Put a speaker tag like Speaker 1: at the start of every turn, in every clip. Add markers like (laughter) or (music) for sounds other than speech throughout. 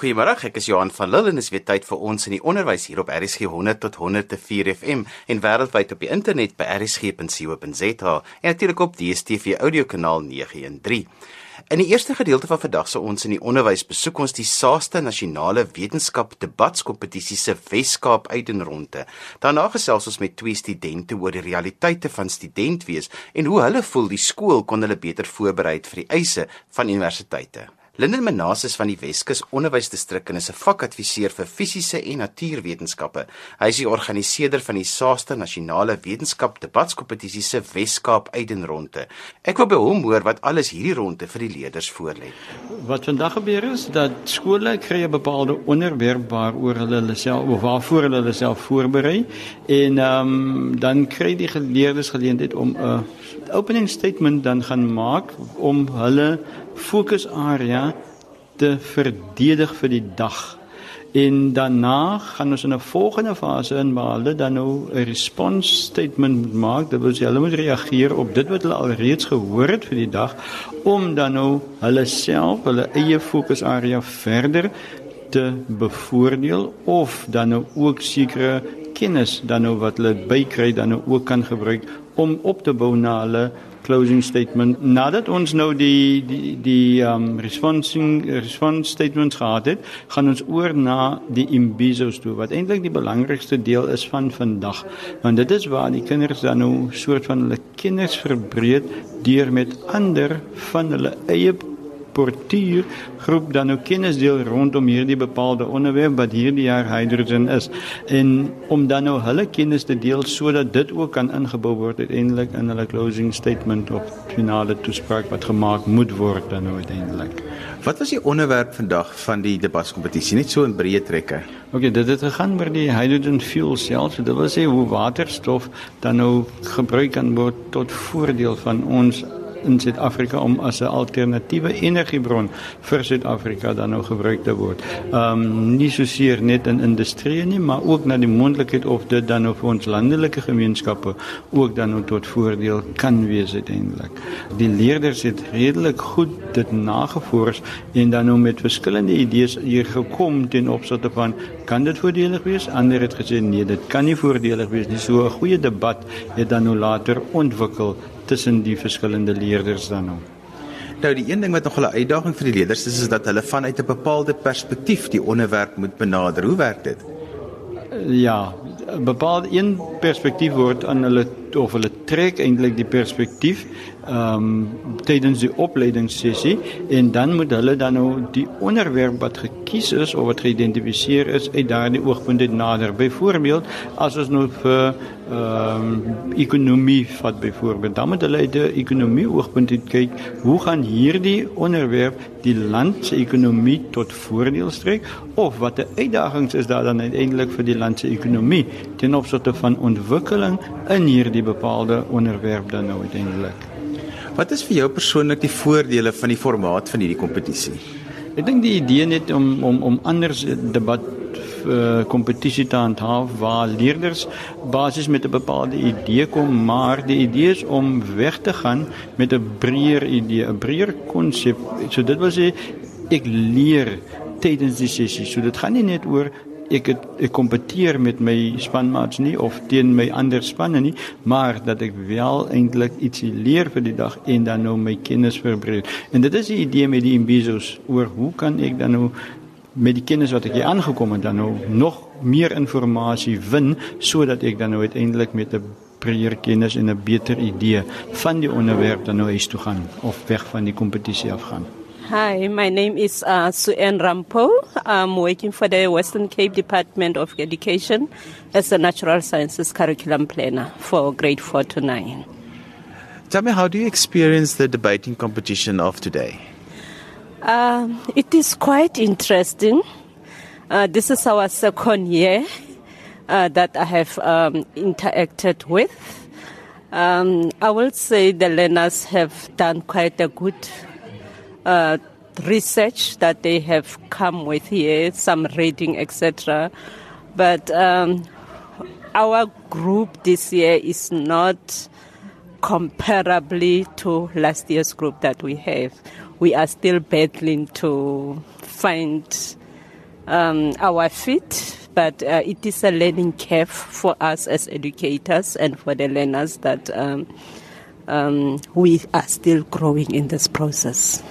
Speaker 1: Goeiemôre, ek is Johan van Lille en dis weer tyd vir ons in die onderwys hier op RSG 100 tot 104 FM en wêreldwyd op die internet by rsg.co.za en natuurlik op DStv audiokanaal 913. In die eerste gedeelte van vandag se ons in die onderwys besoek ons die SASTA nasionale wetenskap debatskompetisie se Weskaap uitdenronde. Daarna gesels ons met twee studente oor die realiteite van student wees en hoe hulle voel die skool kon hulle beter voorberei vir die eise van universiteite. Linden Menasis van die Weskus Onderwysdistrik en is 'n vakadviseur vir fisiese en natuurwetenskappe. Hy is die organiseerder van die SASTA Nasionale Wetenskap Debatskompetisie se Weskaap Uitdenronde. Ek wil by hom hoor wat alles hierdie ronde vir die leerders voorlê.
Speaker 2: Wat vandag gebeur is dat skole kry 'n bepaalde onderwerp waaroor hulle hulle self of waarvoor hulle hulle self voorberei en ehm um, dan kry die geleerdes geleentheid om 'n opening statement dan gaan maak om hulle fokusarea te verdedig vir die dag. En daarna gaan ons in 'n volgende fase in waar hulle dan nou 'n response statement moet maak. Dit wil sê hulle moet reageer op dit wat hulle al reeds gehoor het vir die dag om dan nou hulle self, hulle eie fokusarea verder te bevoordeel of dan nou ook sekere kennis dan nou wat hulle bykry dan nou ook kan gebruik om op te bou na hulle closing statement nadat ons nou die die die um responding response statements gehad het gaan ons oor na die imbizos toe wat eintlik die belangrikste deel is van vandag. Want dit is waar die kinders dan nou soort van hulle kennis verbreed deur met ander van hulle eie portuur groep dan ook kennis deel rondom hierdie bepaalde onderwerp wat hierdie jaar hydrogen is en om dan nou hulle kennis te deel sodat dit ook kan ingebou word uiteindelik in hulle closing statement of finale toespraak wat gemaak moet word dan nou uiteindelik.
Speaker 1: Wat was die onderwerp vandag van die debatkompetisie net so in breë trekke?
Speaker 2: OK, dit het gegaan oor die hydrogen fuel cells. Dit wil sê hoe waterstof dan nou gebruik kan word tot voordeel van ons in Suid-Afrika om as 'n alternatiewe energiebron vir Suid-Afrika dan nou gebruik te word. Ehm um, nie so seer net in industrie nie, maar ook na die moontlikheid of dit dan nou vir ons landelike gemeenskappe ook dan nou tot voordeel kan wees uiteindelik. Die leerders het redelik goed dit nagevors en dan nou met verskillende idees hier gekom ten opsigte van kan dit voordelig wees? Ander het gesê nee, dit kan nie voordelig wees nie. So 'n goeie debat het dan nou later ontwikkel tussen die verskillende leerders dan nou.
Speaker 1: Nou die een ding wat nog 'n uitdaging vir die leerders is is dat hulle vanuit 'n bepaalde perspektief die onderwerp moet benader. Hoe werk dit?
Speaker 2: Ja, 'n bepaalde een perspektief word aan hulle of hulle trek eintlik die perspektief um, tydens die opleidingssessie en dan moet hulle dan nou die onderwerp wat gekies is of wat geïdentifiseer is uit daardie oogpunt nader. Byvoorbeeld as ons nou ehm um, ekonomie vat byvoorbeeld, dan moet hulle uit 'n ekonomie oogpunt kyk, hoe gaan hierdie onderwerp die land se ekonomie tot voordeel strek of watter uitdagings is daar dan uiteindelik vir die land se ekonomie ten opsigte van ontwikkeling in hierdie bepaalde onderwerp dan nou uiteindelik.
Speaker 1: Wat is vir jou persoonlik die voordele van die formaat van hierdie kompetisie?
Speaker 2: Ek dink die idee net om om om anders debat Eh, kompetisie te handhaaf waar leerders basies met 'n bepaalde idee kom, maar die idee is om weg te gaan met 'n breër idee, 'n breër konsep. So dit sê ek leer tydens die sessie. So dit gaan nie net oor ek het, ek kompeteer met my spanmaats nie of teen my ander spanne nie, maar dat ek wel eintlik ietsie leer vir die dag en dan nou my kennis verbreek. En dit is die idee met die imbizos oor hoe kan ek dan nou met die kennis wat ek hier aangekom het dan nou nog meer inligting win sodat ek dan nou uiteindelik met 'n breër kennis en 'n beter idee van die onderwerp dan nou huis toe gaan of weg van die kompetisie af gaan.
Speaker 3: Hi, my name is uh, Suen Rampo. I'm working for the Western Cape Department of Education as a natural sciences curriculum planner for grade 4 to 9.
Speaker 1: Tell me, how do you experience the debating competition of today?
Speaker 3: Um, it is quite interesting. Uh, this is our second year uh, that I have um, interacted with. Um, I will say the learners have done quite a good uh, research that they have come with here, some reading, etc. But um, our group this year is not comparably to last year's group that we have we are still battling to find um, our feet. But uh, it is a learning curve for us as educators and for the learners that um, um, we are still growing in this process.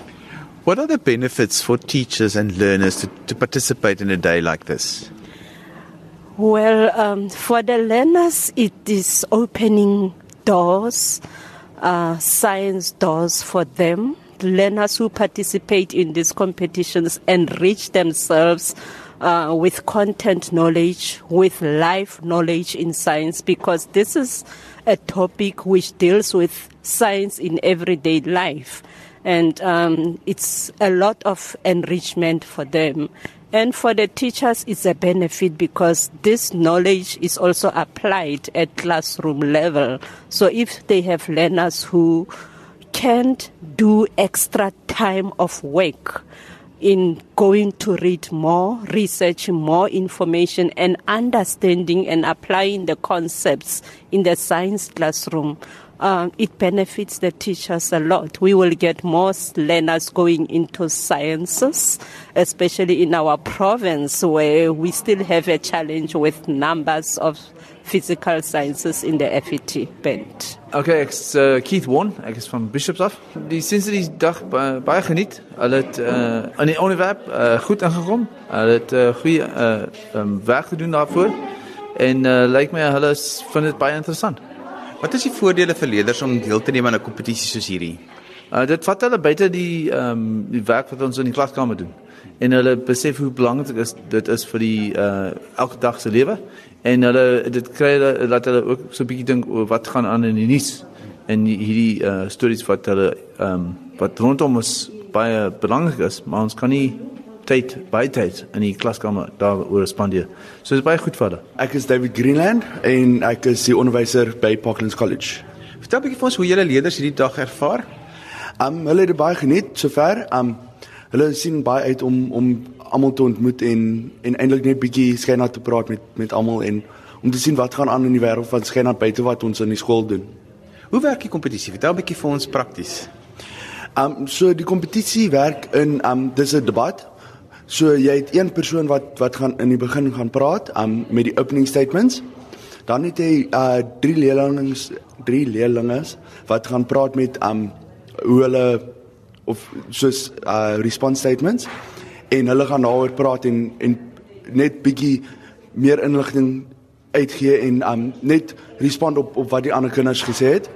Speaker 4: What are the benefits for teachers and learners to, to participate in a day like this?
Speaker 3: Well, um, for the learners, it is opening doors, uh, science doors for them. Learners who participate in these competitions enrich themselves uh, with content knowledge, with life knowledge in science, because this is a topic which deals with science in everyday life. And um, it's a lot of enrichment for them. And for the teachers, it's a benefit because this knowledge is also applied at classroom level. So if they have learners who can't do extra time of work in going to read more, research more information, and understanding and applying the concepts in the science classroom, um, it benefits the teachers a lot. We will get more learners going into sciences, especially in our province where we still have a challenge with numbers of physical sciences in the FET band.
Speaker 5: Okay, ek is uh, Keith Won, ek is van Bishops af. Die sinds die dag uh, baie geniet. Hulle het uh, in die onderwerp uh, goed ingekom. Hulle het uh, goeie uh, um, werk gedoen daarvoor en uh, lyk my hulle vind dit baie interessant.
Speaker 4: Wat is die voordele vir leerders om deel te neem aan 'n kompetisie soos hierdie?
Speaker 5: Uh, dit vat hulle buite die ehm um, die werk wat ons in die klaskamer doen. En hulle besef hoe belangrik is dit is vir die uh elke dag se lewe en hulle dit kry hulle dat hulle ook so 'n bietjie dink oor wat gaan aan in die nuus en hierdie uh stories wat hulle ehm um, wat rondom ons baie belangrik is, maar ons kan nie tyd baie tyd in die klaskamer daaroor spandeer. So dit is baie goed vir hulle.
Speaker 6: Ek is David Greenland en ek is die onderwyser by Parklands College.
Speaker 4: Vertel 'n bietjie vir ons hoe julle leerders hierdie dag ervaar.
Speaker 6: Um hulle het baie geniet sover. Um hulle sien baie uit om om almal te ontmoet en en eintlik net bietjie skyn te praat met met almal en om te sien wat gaan aan in die wêreld van skyn buite wat ons in die skool doen.
Speaker 4: Hoe werk die kompetisie? Vertel 'n bietjie vir ons prakties.
Speaker 6: Um so die kompetisie werk in um dis 'n debat. So jy het een persoon wat wat gaan in die begin gaan praat um met die opening statements. Dan het jy uh drie leerlings drie leerlinge wat gaan praat met um hoe hulle of soos uh response statements en hulle gaan daaroor praat en en net bietjie meer inligting uitgee en um net respond op op wat die ander kinders gesê het.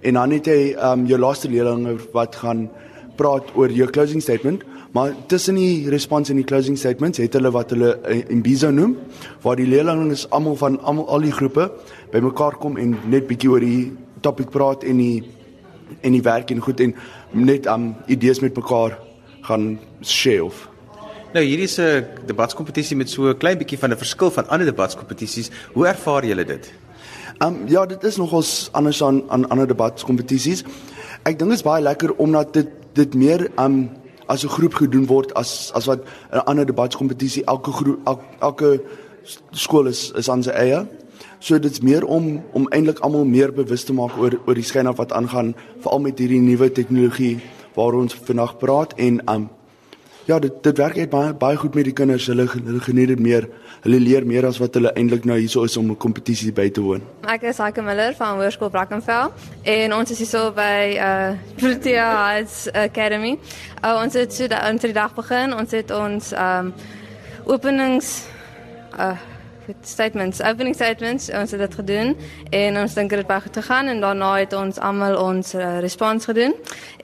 Speaker 6: En dan het jy um jou laaste leerling wat gaan praat oor jou closing statement, maar tussen die response en die closing statements het hulle wat hulle imbizo noem, waar die leerlinge almal van almal al die groepe bymekaar kom en net bietjie oor die topik praat en die en die werk en goed en net um idees met mekaar gaan share of
Speaker 4: Nou hierdie is 'n debatskompetisie met so 'n klein bietjie van 'n verskil van ander debatskompetisies. Hoe ervaar julle dit?
Speaker 6: Um ja, dit is nogals anders aan aan ander debatskompetisies. Ek dink dit is baie lekker omdat dit dit meer um as 'n groep gedoen word as as wat 'n ander debatskompetisie elke groep el, elke skool is is aan sy eie. So dit's meer om om eintlik almal meer bewus te maak oor oor die skyn af wat aangaan veral met hierdie nuwe tegnologie waar ons vandag praat en um ja, dit dit werk uit baie baie goed met die kinders. Hulle hulle geniet dit meer. Hulle leer meer as wat hulle eintlik nou hierso is om 'n kompetisie by te woon.
Speaker 7: Ek is Heike Miller van Hoërskool Brackenfell en ons is hierso by uh (laughs) Protea Heights Academy. Uh, ons het so da, ons het die dag begin. Ons het ons um openings uh met statements, opening statements, ons het dit gedoen en ons dink dit het baie goed gegaan en daarna het ons almal ons uh, respons gedoen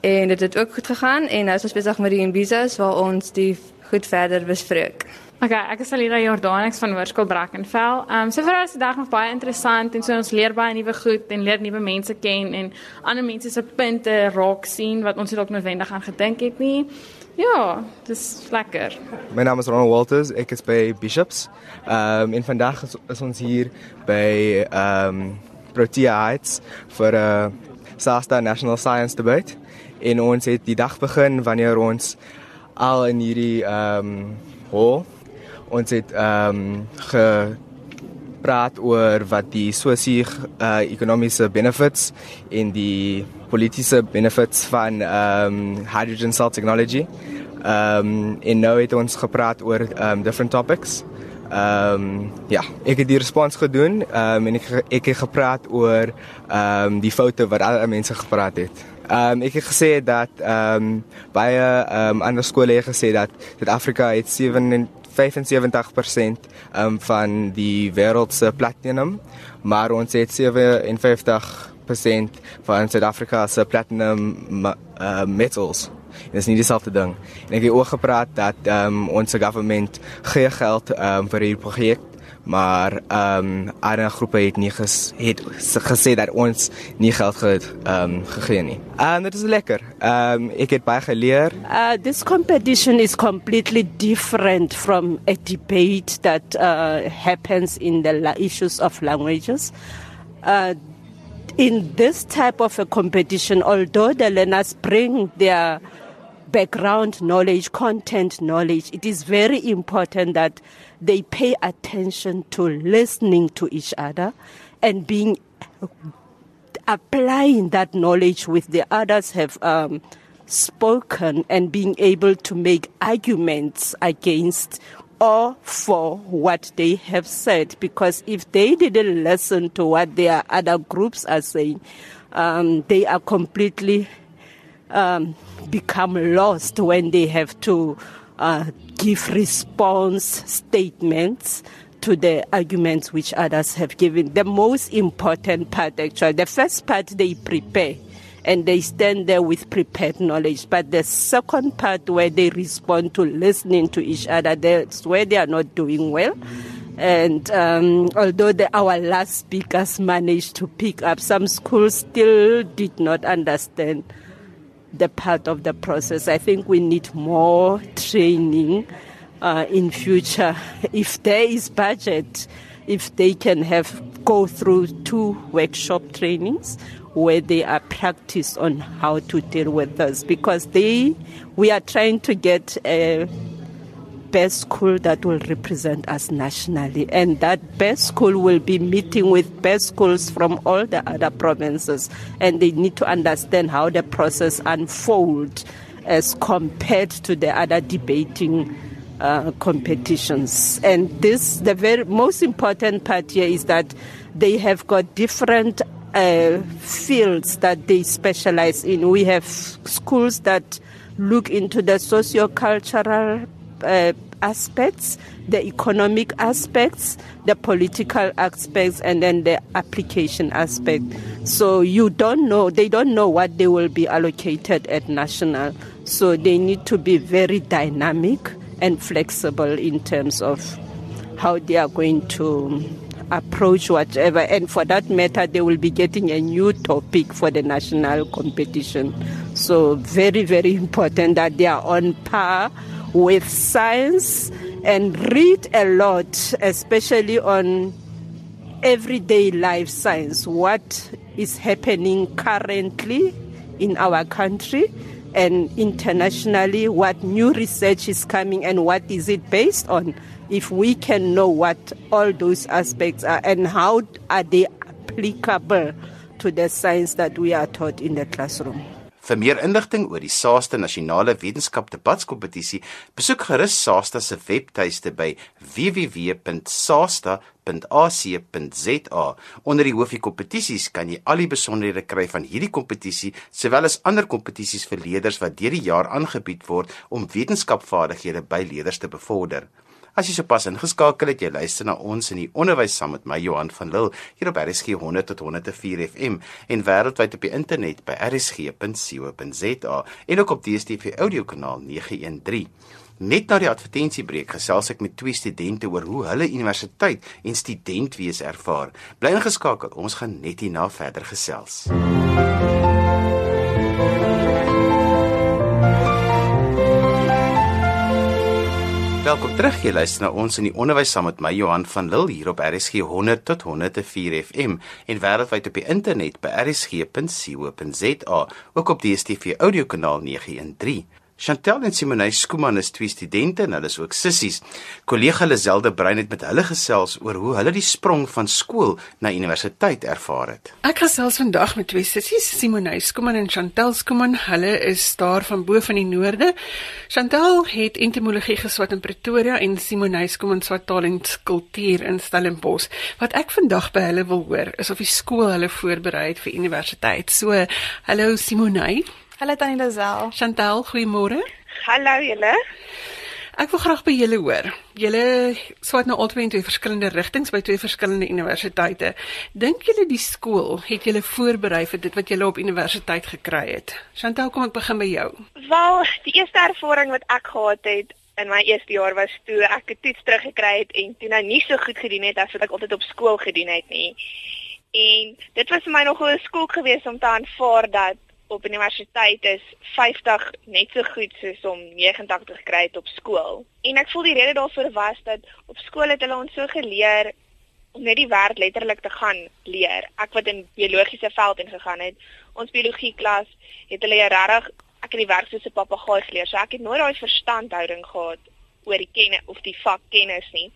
Speaker 7: en dit het ook goed gegaan en nou is ons besig met die imbises waar ons die goed verder bespreek.
Speaker 8: Okay, ek is Alida Jordanix van Hoërskool Brackenfell. Ehm um, so vir ons die dag nog baie interessant en so ons leer baie nuwe goed en leer nuwe mense ken en ander mense se punte raak sien wat ons dalk noodwendig aan gedink het nie. Ja, dis lekker.
Speaker 9: My naam is Ronald Walters, ek is by Bishops. Ehm um, en vandag is, is ons hier by ehm um, Protea Heights vir 'n uh, SASTA National Science Debate. En ons het die dag begin wanneer ons al in hierdie ehm um, hall ons het ehm um, gepraat oor wat die sosio-ekonomiese uh, benefits en die politiese benefits van ehm um, hydrogen cell technology Ehm um, en nou het ons gepraat oor ehm um, different topics. Ehm um, ja, ek het die respons gedoen ehm um, en ek ek het gepraat oor ehm um, die foute wat al mense gepraat het. Ehm um, ek het gesê dat ehm um, baie ehm um, ander skole het gesê dat Suid-Afrika het 7 75% um, van die wêreld se platinum, maar ons het 57% van Suid-Afrika se platinum uh, metals. Dit is nie dieselfde ding. En ek het ook gepraat dat um, ons government gee geld um, vir hierdie projek maar ehm um, ander groepe het nie ges, het gesê dat ons nie geld ge ehm um, gegee nie. Ehm um, dit is lekker. Ehm um, ek het baie geleer.
Speaker 3: Uh this competition is completely different from a debate that uh happens in the issues of languages. Uh in this type of a competition although the learners bring their background knowledge, content knowledge, it is very important that they pay attention to listening to each other and being applying that knowledge with the others have um, spoken and being able to make arguments against or for what they have said. Because if they didn't listen to what their other groups are saying um, they are completely um, become lost when they have to uh, give response statements to the arguments which others have given. The most important part, actually, the first part they prepare and they stand there with prepared knowledge. But the second part, where they respond to listening to each other, that's where they are not doing well. And um, although the, our last speakers managed to pick up, some schools still did not understand the part of the process. I think we need more training uh, in future. (laughs) If there is budget, if they can have go through two workshop trainings where they are practiced on how to deal with this, because they we are trying to get a best school that will represent us nationally. And that best school will be meeting with best schools from all the other provinces. And they need to understand how the process unfolds as compared to the other debating uh, competitions. And this, the very most important part here is that they have got different uh, fields that they specialize in. We have schools that look into the socio-cultural uh, aspects, the economic aspects, the political aspects, and then the application aspect. So you don't know, they don't know what they will be allocated at national. So they need to be very dynamic and flexible in terms of how they are going to approach whatever. And for that matter, they will be getting a new topic for the national competition. So very, very important that they are on par with science and read a lot, especially on everyday life science, what is happening currently in our country and internationally, what new research is coming and what is it based on. If we can know what all those aspects are and how are they applicable to the science that we are taught in the classroom.
Speaker 1: Vir meer inligting oor die SASTA Nasionale Wetenskap Debatskompetisie, besoek gerus SASTA se webtuiste by www.sasta.ac.za. Onder die hoofie kompetisies kan jy al die besonderhede kry van hierdie kompetisie, sowel as ander kompetisies vir leerders wat deur die jaar aangebied word om wetenskapvaardighede by leerders te bevorder. As jy sopas ingeskakel het, jy luister na ons in die onderwys saam met my Johan van Lille hier op RSG 100 tot 104 FM en wêreldwyd op die internet by rsg.co.za en ook op DStv audiokanaal 913. Net na die advertensiebreek gesels ek met twee studente oor hoe hulle universiteit en studentwees ervaar. Bly ingeskakel, ons gaan net hierna verder gesels. MUZIEK Welkom terug. Jy luister na ons in die onderwys saam met my Johan van Lille hier op RSG 100 tot 104 FM en wêreldwyd op die internet by rsg.co.za, ook op die DStv audiokanaal 913. Chantel en Simonay Skuman is twee studente en hulle is ook sissies. Kollega Lazelde Brein het met hulle gesels oor hoe hulle die sprong van skool na universiteit ervaar het.
Speaker 10: Ek gesels vandag met twee sissies, Simonay Skuman en Chantel Skuman. Hulle is daar van bo van die noorde. Chantel het entomologie geswat in Pretoria en Simonay Skuman swat taal en kultuur in Stellenbosch. Wat ek vandag by hulle wil hoor, is of die skool hulle voorberei het vir universiteit. So, hallo Simonay.
Speaker 11: Hallo Tannie Lazel.
Speaker 10: Chantal, goeiemôre.
Speaker 11: Hallo julle.
Speaker 10: Ek wil graag by julle hoor. Julle swaat nou albei in twee verskillende rigtings by twee verskillende universiteite. Dink julle die skool het julle voorberei vir dit wat julle op universiteit gekry het? Chantal, kom ek begin by jou.
Speaker 11: Wel, die eerste ervaring wat ek gehad het in my eerste jaar was toe ek 'n toets teruggekry het en toe nou nie so goed gedoen het as wat ek altyd op skool gedoen het nie. En dit was vir my nogal 'n skok geweest om te aanvaar dat op universiteit is 50 net so goed soos om 89 gekry het op skool. En ek voel die rede daarvoor was dat op skool het hulle ons so geleer om net die wêreld letterlik te gaan leer. Ek wat in biologiese veld ingegaan het, ons biologie klas het hulle regtig ek het die werk soos 'n papegaai geleer. So ek het nooit daai verstandhouding gehad oor die kennis of die vak kennis nie.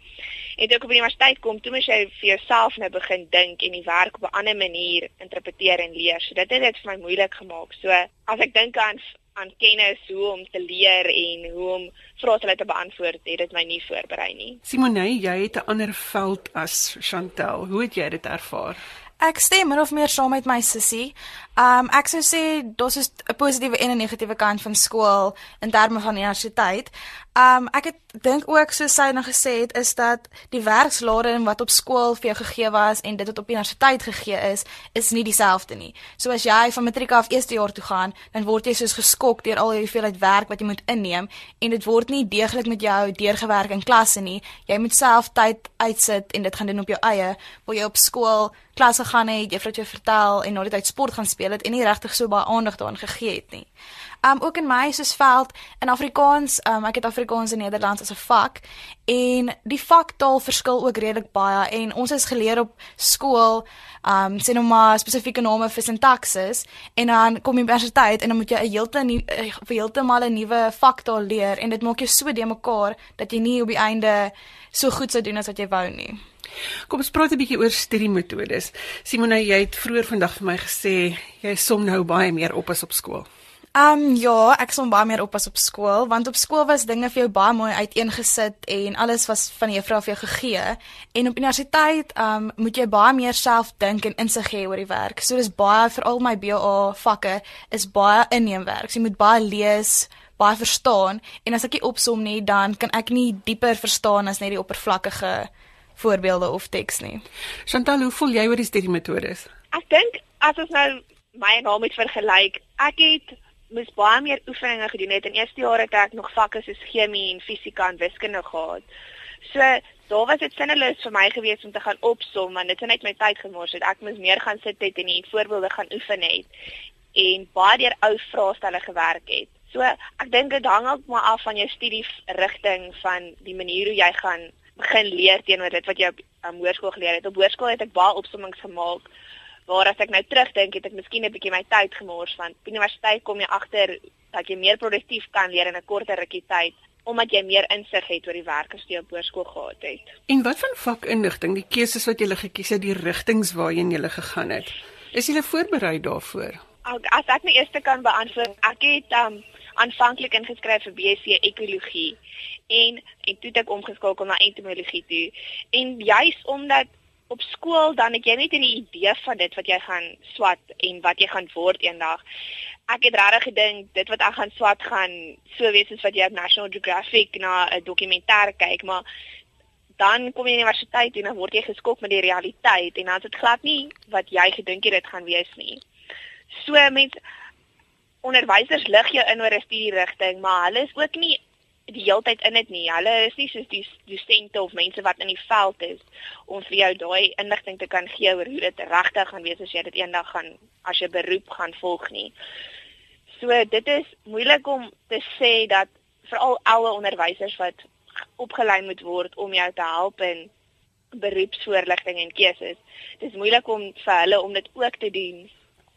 Speaker 11: En toe ek op universiteit kom, toe moet jy vir jouself nou begin dink en die werk op 'n ander manier interpreteer en leer. So dit het dit vir my moeilik gemaak. So as ek dink aan aan kennis hoe om te leer en hoe om vrae te beantwoord, het dit my nie voorberei nie.
Speaker 10: Simone, jy het 'n ander veld as Chantel. Hoe het jy dit ervaar?
Speaker 11: Ek stem min of meer saam met my sussie. Um ek sou sê daar's 'n positiewe en 'n negatiewe kant van skool in terme van universiteit. Um ek het dink ook soos sy nou gesê het is dat die werkslading wat op skool vir jou gegee was en dit wat op universiteit gegee is, is nie dieselfde nie. So as jy van matriek af eerste jaar toe gaan, dan word jy soos geskok deur al die hoeveelheid werk wat jy moet inneem en dit word nie deeglik met jou deurgewerk in klasse nie. Jy moet self tyd uitsit en dit gaan doen op jou eie, waar jy op skool klasse gaan hê, juffrou jou vertel en na die tyd sport gaan speel het en nie regtig so baie aandag daaraan gegee het nie. Um ook in my soosveld in Afrikaans, um ek het Afrikaans en Nederlands as 'n vak en die vaktaal verskil ook redelik baie en ons is geleer op skool um sê nou maar spesifieke name vir sintaksis en dan kom jy by universiteit en dan moet jy 'n heeltemal eh, heeltemal 'n nuwe vaktaal leer en dit maak jou so de mekaar dat jy nie op die einde so goed sou doen as wat jy wou nie.
Speaker 10: Kom ons praat 'n bietjie oor studiemetodes. Simone, jy het vroeër vandag vir my gesê jy som nou baie meer op as op skool.
Speaker 11: Ehm um, ja, ek som baie meer op as op skool, want op skool was dinge vir jou baie mooi uiteengesit en alles was van die juffrou vir jou gegee. En op universiteit ehm um, moet jy baie meer self dink en insig hê oor die werk. So dis baie vir al my BA vakke is baie inneemwerk. So jy moet baie lees, baie verstaan en as ek dit opsom nie, dan kan ek nie dieper verstaan as net die oppervlakkige voorbeelde of teks nie.
Speaker 10: Chantal, hoe voel jy oor die studiemetodes?
Speaker 11: Ek dink as ons nou my naam met vergelyk, ek het moes baie meer oefeninge gedoen het. In eerste jaar het ek nog vakke soos chemie en fisika en wiskunde gehad. So daar was dit sinneloos vir my gewees om te gaan opsom want dit het net my tyd gemors het. Ek moes meer gaan sit het en die voorbeelde gaan oefen het en baie deur ou vraestelle gewerk het. So ek dink dit hang ook maar af van jou studie rigting van die manier hoe jy gaan begin leer teenoor dit wat jy op um, hoërskool geleer het. Op hoërskool het ek baie opsommings gemaak waar as ek nou terugdink het ek miskien 'n bietjie my tyd gemors want by universiteit kom jy agter dat jy meer produktief kan leer in 'n korter rukkie tyd omdat jy meer insig het oor die werk as jy op hoërskool gehad het.
Speaker 10: En wat van vakinligting, die keuses wat jy gekies het, die rigtings waarheen jy gegaan het? Is jy voorberei daarvoor?
Speaker 11: As ek my eerste kan beantwoord, ek het um aanvanklik ingeskryf vir BSc ekologie en en toe het ek omgeskakel na entomologie toe. En juis omdat op skool dan het jy net 'n idee van dit wat jy gaan swat en wat jy gaan word eendag. Ek het regtig gedink dit wat ek gaan swat gaan so wees as wat jy op National Geographic na 'n dokumentêr kyk, maar dan kom jy universiteit en dan word jy geskok met die realiteit en dan is dit glad nie wat jy gedink het dit gaan wees nie. So mense onderwysers lig jou in oor 'n studie rigting, maar hulle is ook nie die heeltyd in dit nie. Hulle is nie soos die dosente of mense wat in die veld is om vir jou daai inligting te kan gee oor hoe dit regtig gaan wees as jy dit eendag gaan as jy beroep gaan volg nie. So dit is moeilik om te sê dat veral ouer onderwysers wat opgelei moet word om jou te help in beroepsvoorligting en keuses. Dit is moeilik om vir hulle om dit ook te doen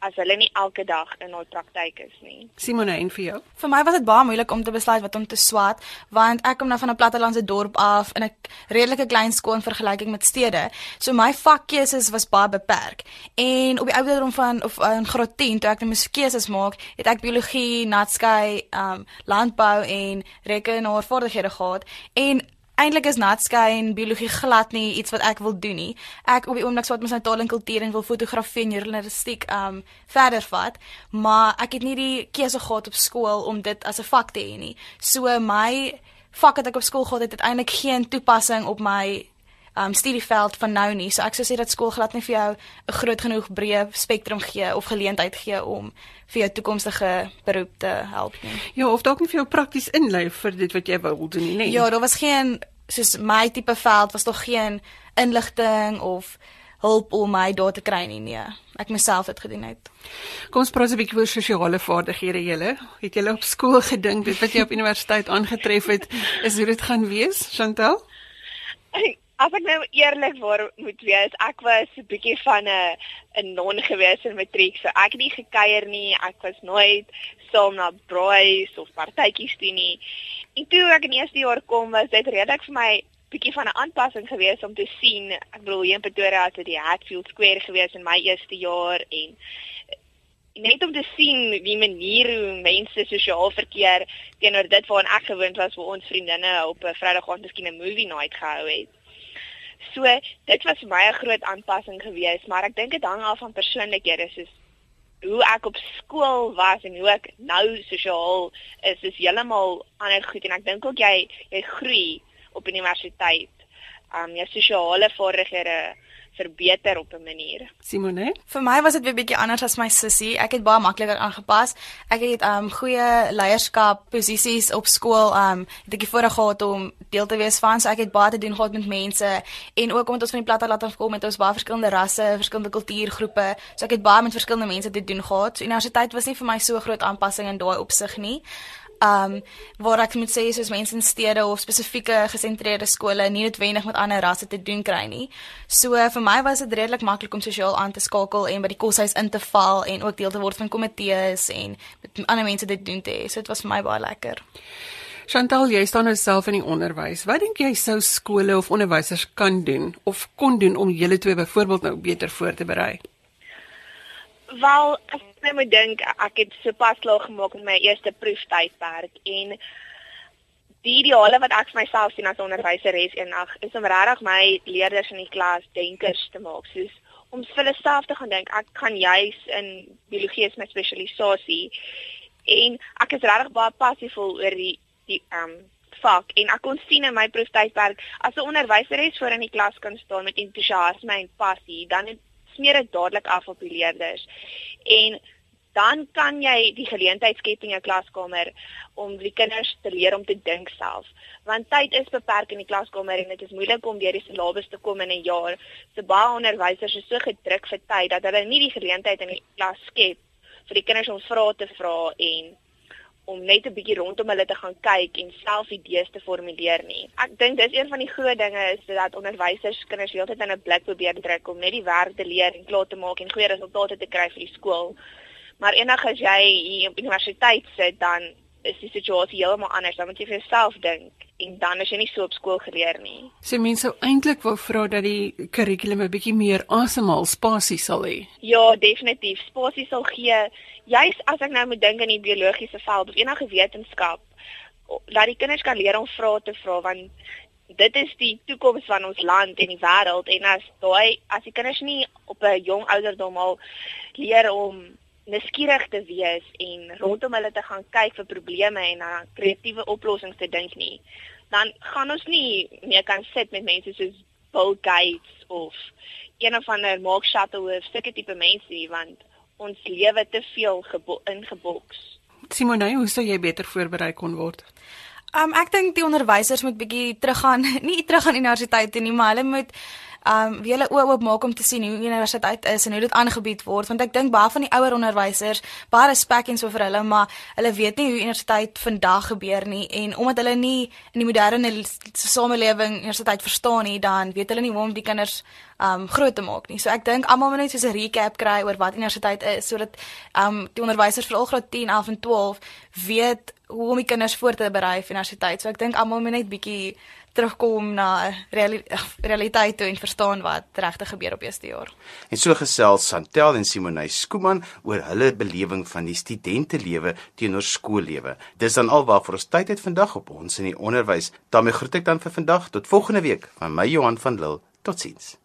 Speaker 11: as hulle nie elke dag in hul praktyk is nie.
Speaker 10: Simone en vir jou?
Speaker 12: Vir my was dit baie moeilik om te besluit wat om te swat, want ek kom nou van 'n plattelandse dorp af in 'n redelike klein skool in vergelyking met stede. So my vakkeuses was baie beperk. En op die ouderdom van of in graad 10 toe ek nou moes keuses maak, het ek biologie, natskei, um landbou en rekenaarvaardighede gehad en eintlik is natskei en biologie glad nie iets wat ek wil doen nie. Ek op die oomblik swat met my taal en kultuur en wil fotografie en journalistiek um verder vat, maar ek het nie die keuse gehad op skool om dit as 'n vak te hê nie. So my vak wat ek op skool gehad het, het eintlik geen toepassing op my um studieveld van nou nie. So ek sou sê dat skool glad nie vir jou 'n groot genoeg breë spektrum gee of geleentheid gee om vir jou toekomstige beroep te help nie.
Speaker 10: Ja, of dalk nie vir jou prakties inlei vir dit wat jy wou doen nie, nee.
Speaker 12: Ja, daar was geen soos my tipe veld was tog geen inligting of hulp om my daar te kry nie. Nee, ek myself het gedoen het.
Speaker 10: Kom ons praat 'n bietjie oor sosiale vaardighede julle. Het julle op skool (laughs) gedink dit wat jy op universiteit aangetref het is hoe dit gaan wees, Chantel?
Speaker 11: As ek nou eerlik waar moet wees, ek was 'n bietjie van 'n 'n non gewees in matriek. So ek het nie gekuier nie. Ek was nooit saam na braais of partytjies toe nie. En toe ek in eerste jaar kom, was dit redelik vir my bietjie van 'n aanpassing geweest om te sien. Ek bedoel hier in Pretoria het die Hatfield Square gewees in my eerste jaar en net om te sien die manier hoe mense sosiaal verkeer teenoor dit waaraan ek gewoond was waar ons vriendinne op 'n Vrydag aand miskien 'n movie night gehou het. So dit was vir my 'n groot aanpassing geweest, maar ek dink dit hang af van persoonlikhede soos hoe ek op skool was en hoe ek nou sosiaal is is heeltemal ander goed en ek dink ook jy jy groei op universiteit. Um jou sosiale vaardighede verbeter op 'n manier.
Speaker 10: Simone,
Speaker 12: vir my was dit weer bietjie anders as my sussie. Ek het baie makliker aangepas. Ek het um goeie leierskap posisies op skool um het ek voorreg gehad om deel te wees van. So ek het baie te doen gehad met mense en ook omdat ons van die platte laat afkom met ons baie verskillende rasse, verskillende kultuurgroepe. So ek het baie met verskillende mense te doen gehad. So universiteit was nie vir my so groot aanpassing in daai opsig nie um waar ek moet sê soos mense in stede of spesifieke gesentreerde skole nie noodwendig met ander rasse te doen kry nie. So vir my was dit redelik maklik om sosiaal aan te skakel en by die koshuis in te val en ook deel te word van komitees en met ander mense te doen te hê. So dit was vir my baie lekker.
Speaker 10: Chantal, jy staan nou self in die onderwys. Wat dink jy sou skole of onderwysers kan doen of kon doen om julle twee byvoorbeeld nou beter voor te berei?
Speaker 11: Wel, as ek moet dink, ek het sopas klaar gemaak met my eerste proeftydperk en die ideale wat ek vir myself sien as onderwyser is eendag is om regtig my leerders in die klas denkers te maak, soos om vir hulle self te gaan dink. Ek kan juis in biologie is my spesialisasie en ek is regtig baie passievol oor die die um, vak en ek kon sien in my proeftydperk as 'n onderwyser is voor in die klas kan staan met entoesiasme en passie, dan het smeer dit dadelik af op die leerders. En dan kan jy die geleentheid skep in jou klaskamer om die kinders te leer om te dink self. Want tyd is beperk in die klaskamer en dit is moeilik om deur die syllabus te kom in 'n jaar. So baie onderwysers is so gedruk vir tyd dat hulle nie die geleentheid in die klas skep vir die kinders om vrae te vra en om net 'n bietjie rondom hulle te gaan kyk en self idees te formuleer nie. Ek dink dis een van die groot dinge is dat onderwysers kinders heeltyd in 'n blik probeer druk om net die werk te leer en klaar te maak en goeie resultate te kry vir die skool. Maar eendag as jy hier op universiteit sit, dan is die situasie heeltemal anders. Dan moet jy vir jouself dink en dan as jy nie so op skool geleer nie.
Speaker 10: So mense sou eintlik wou vra dat die kurrikulum 'n bietjie meer asemhaal spasie sal hê.
Speaker 11: Ja, definitief. Spasie sal gee. Juis as ek nou moet dink aan die biologiese veld of enige wetenskap, dat die kinders kan leer om vrae te vra want dit is die toekoms van ons land en die wêreld. En as daai as die kinders nie op 'n jong ouderdom al leer om nuuskierig te wees en rondom hulle te gaan kyk vir probleme en na kreatiewe oplossings te dink nie, dan gaan ons nie meer kan sit met mense soos Bill Gates of een of ander Mark Shuttle of sulke tipe mense nie, want ons lewe te veel ingeboks.
Speaker 10: Simone, hoe sou jy beter voorberei kon word?
Speaker 12: Um ek dink die onderwysers moet bietjie teruggaan, (laughs) nie teruggaan universiteit toe nie, maar hulle moet um wie hulle oop maak om te sien hoe universiteit is en hoe dit aangebied word want ek dink baie van die ouer onderwysers baie respek en so vir hulle maar hulle weet nie hoe universiteit vandag gebeur nie en omdat hulle nie in die moderne samelewing universiteit verstaan nie dan weet hulle nie hoe om die kinders um groot te maak nie. So ek dink almal moet net so 'n recap kry oor wat universiteit is sodat um die onderwysers veral graad 10, 11 en 12 weet hoe om die kinders voor te berei vir universiteit. So ek dink almal moet net bietjie terugkom na reali realiteit toe en verstaan wat regtig gebeur op eerste jaar.
Speaker 1: En so gesels Santel en Simonay Skooman oor hulle belewing van die studentelewe teenoor skoollewe. Dis dan alwaar ons tyd het vandag op ons in die onderwys. daarmee groet ek dan vir vandag tot volgende week van my Johan van Lille. Totsiens.